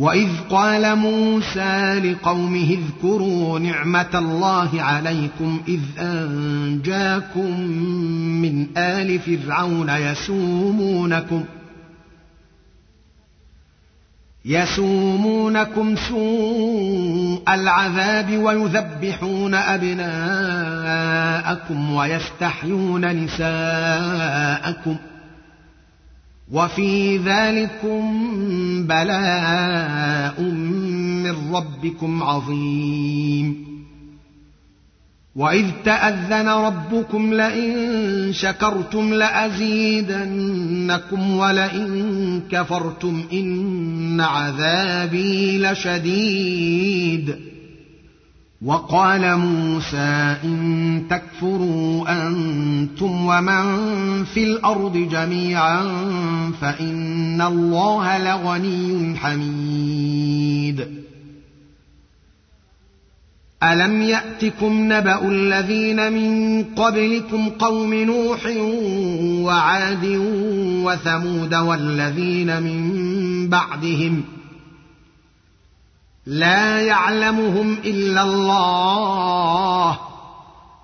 واذ قال موسى لقومه اذكروا نعمه الله عليكم اذ انجاكم من ال فرعون يسومونكم يسومونكم سوء العذاب ويذبحون ابناءكم ويستحيون نساءكم ۖ وفي ذلكم بلاء من ربكم عظيم. وإذ تأذن ربكم لئن شكرتم لأزيدنكم ولئن كفرتم إن عذابي لشديد. وقال موسى إن تكفروا أنتم ومن في الأرض جميعا فإن الله لغني حميد. ألم يأتكم نبأ الذين من قبلكم قوم نوح وعاد وثمود والذين من بعدهم ۖ لا يعلمهم إلا الله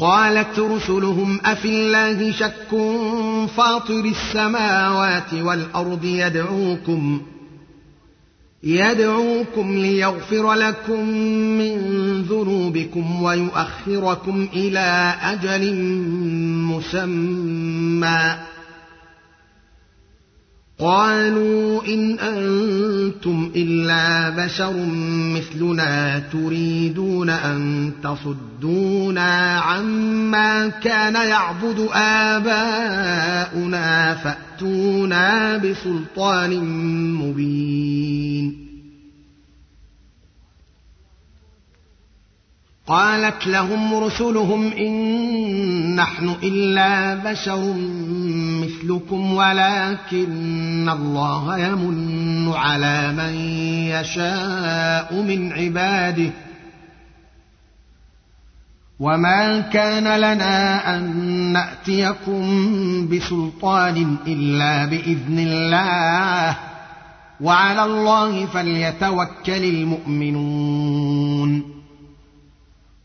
قالت رسلهم افي الله شك فاطر السماوات والأرض يدعوكم يدعوكم ليغفر لكم من ذنوبكم ويؤخركم إلى أجل مسمى قالوا إن أنتم إلا بشر مثلنا تريدون أن تصدونا عما كان يعبد آباؤنا فأتونا بسلطان مبين. قالت لهم رسلهم إن نحن إلا بشر مثلكم ولكن الله يمن على من يشاء من عباده. وما كان لنا أن نأتيكم بسلطان إلا بإذن الله. وعلى الله فليتوكل المؤمنون.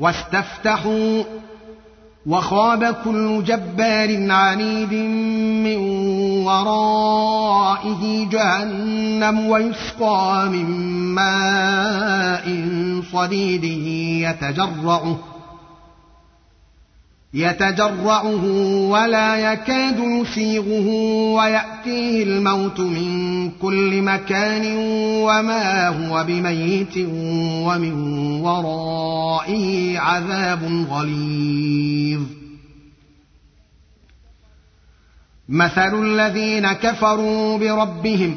واستفتحوا وخاب كل جبار عنيد من ورائه جهنم ويسقى من ماء صديد يتجرعه يتجرعه ولا يكاد يسيغه ويأتيه الموت من كل مكان وما هو بميت ومن ورائه عذاب غليظ. مثل الذين كفروا بربهم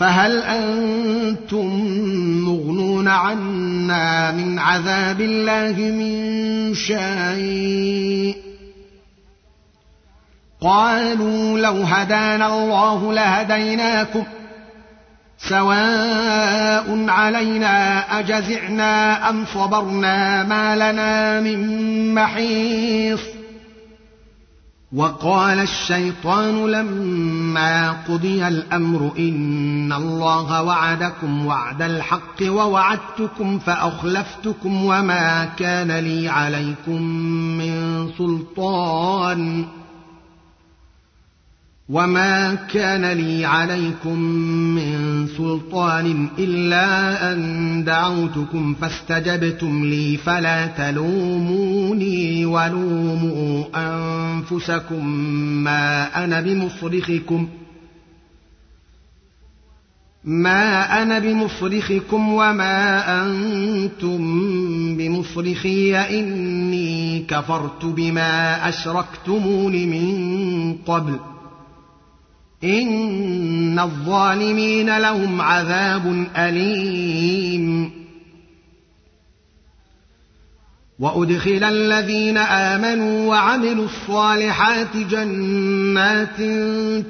فهل أنتم مغنون عنا من عذاب الله من شيء؟ قالوا لو هدانا الله لهديناكم سواء علينا أجزعنا أم صبرنا ما لنا من محيص. وقال الشيطان لما قضي الأمر إن الله وعدكم وعد الحق ووعدتكم فأخلفتكم وما كان لي عليكم من سلطان وما كان لي عليكم من سلطان الا ان دعوتكم فاستجبتم لي فلا تلوموني ولوموا انفسكم ما أنا بمصرخكم ما أنا بمصرخكم وما أنتم بمصرخي اني كفرت بما اشركتمون من قبل إن الظالمين لهم عذاب أليم. وأدخل الذين آمنوا وعملوا الصالحات جنات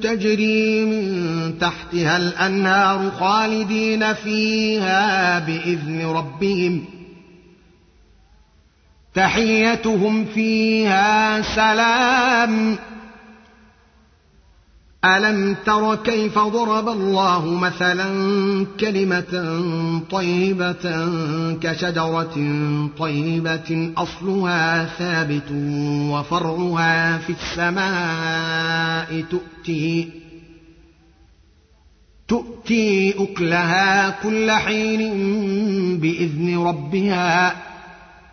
تجري من تحتها الأنهار خالدين فيها بإذن ربهم. تحيتهم فيها سلام. ألم تر كيف ضرب الله مثلا كلمة طيبة كشجرة طيبة أصلها ثابت وفرعها في السماء تؤتي تؤتي أكلها كل حين بإذن ربها.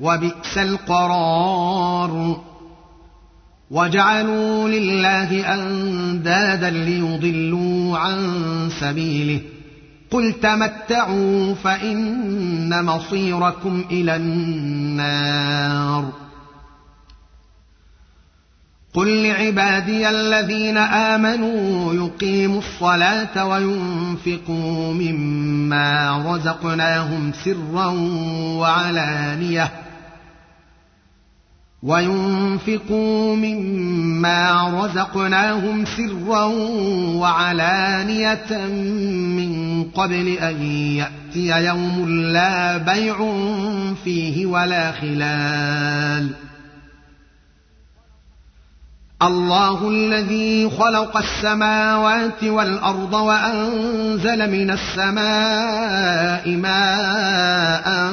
وبئس القرار. وجعلوا لله أندادا ليضلوا عن سبيله. قل تمتعوا فإن مصيركم إلى النار. قل لعبادي الذين آمنوا يقيموا الصلاة وينفقوا مما رزقناهم سرا وعلانية. وينفقوا مما رزقناهم سرا وعلانيه من قبل ان ياتي يوم لا بيع فيه ولا خلال الله الذي خلق السماوات والارض وانزل من السماء ماء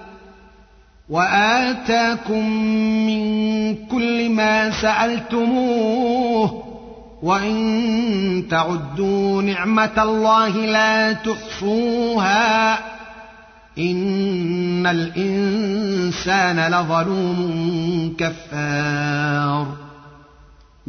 وآتاكم من كل ما سألتموه وإن تعدوا نعمة الله لا تحصوها إن الإنسان لظلوم كفار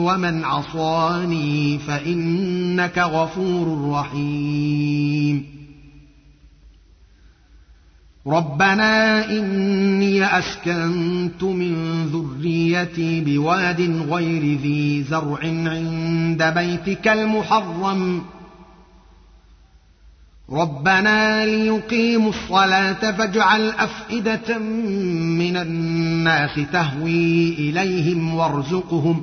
ومن عصاني فانك غفور رحيم ربنا اني اسكنت من ذريتي بواد غير ذي زرع عند بيتك المحرم ربنا ليقيموا الصلاه فاجعل افئده من الناس تهوي اليهم وارزقهم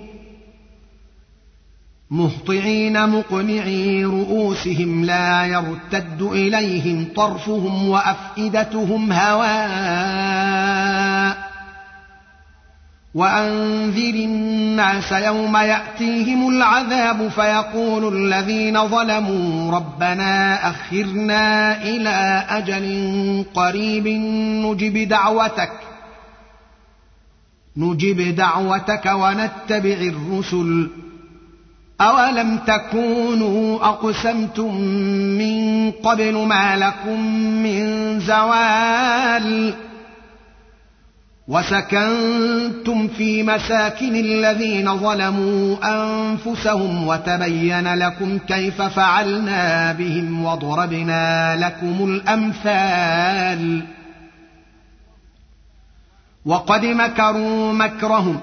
مهطعين مقنعي رؤوسهم لا يرتد إليهم طرفهم وأفئدتهم هواء. وأنذر الناس يوم يأتيهم العذاب فيقول الذين ظلموا ربنا أخرنا إلى أجل قريب نجب دعوتك نجب دعوتك ونتبع الرسل. اولم تكونوا اقسمتم من قبل ما لكم من زوال وسكنتم في مساكن الذين ظلموا انفسهم وتبين لكم كيف فعلنا بهم وضربنا لكم الامثال وقد مكروا مكرهم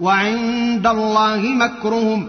وعند الله مكرهم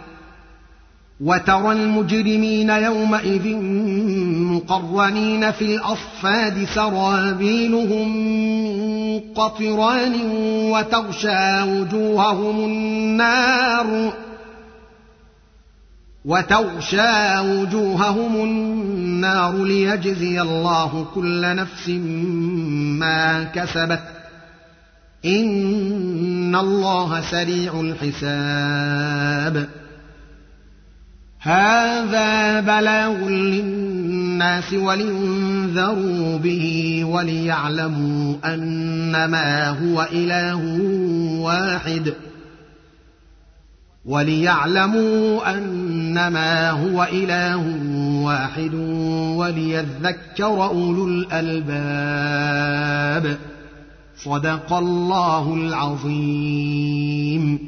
وترى المجرمين يومئذ مقرنين في الأصفاد سرابيلهم قطران وتغشى وجوههم النار وتغشى وجوههم النار ليجزي الله كل نفس ما كسبت. إن الله سريع الحساب. هذا بلاغ للناس ولينذروا به وليعلموا انما هو إله واحد. وليعلموا انما هو إله واحد وليذكر أولو الألباب. صدق الله العظيم.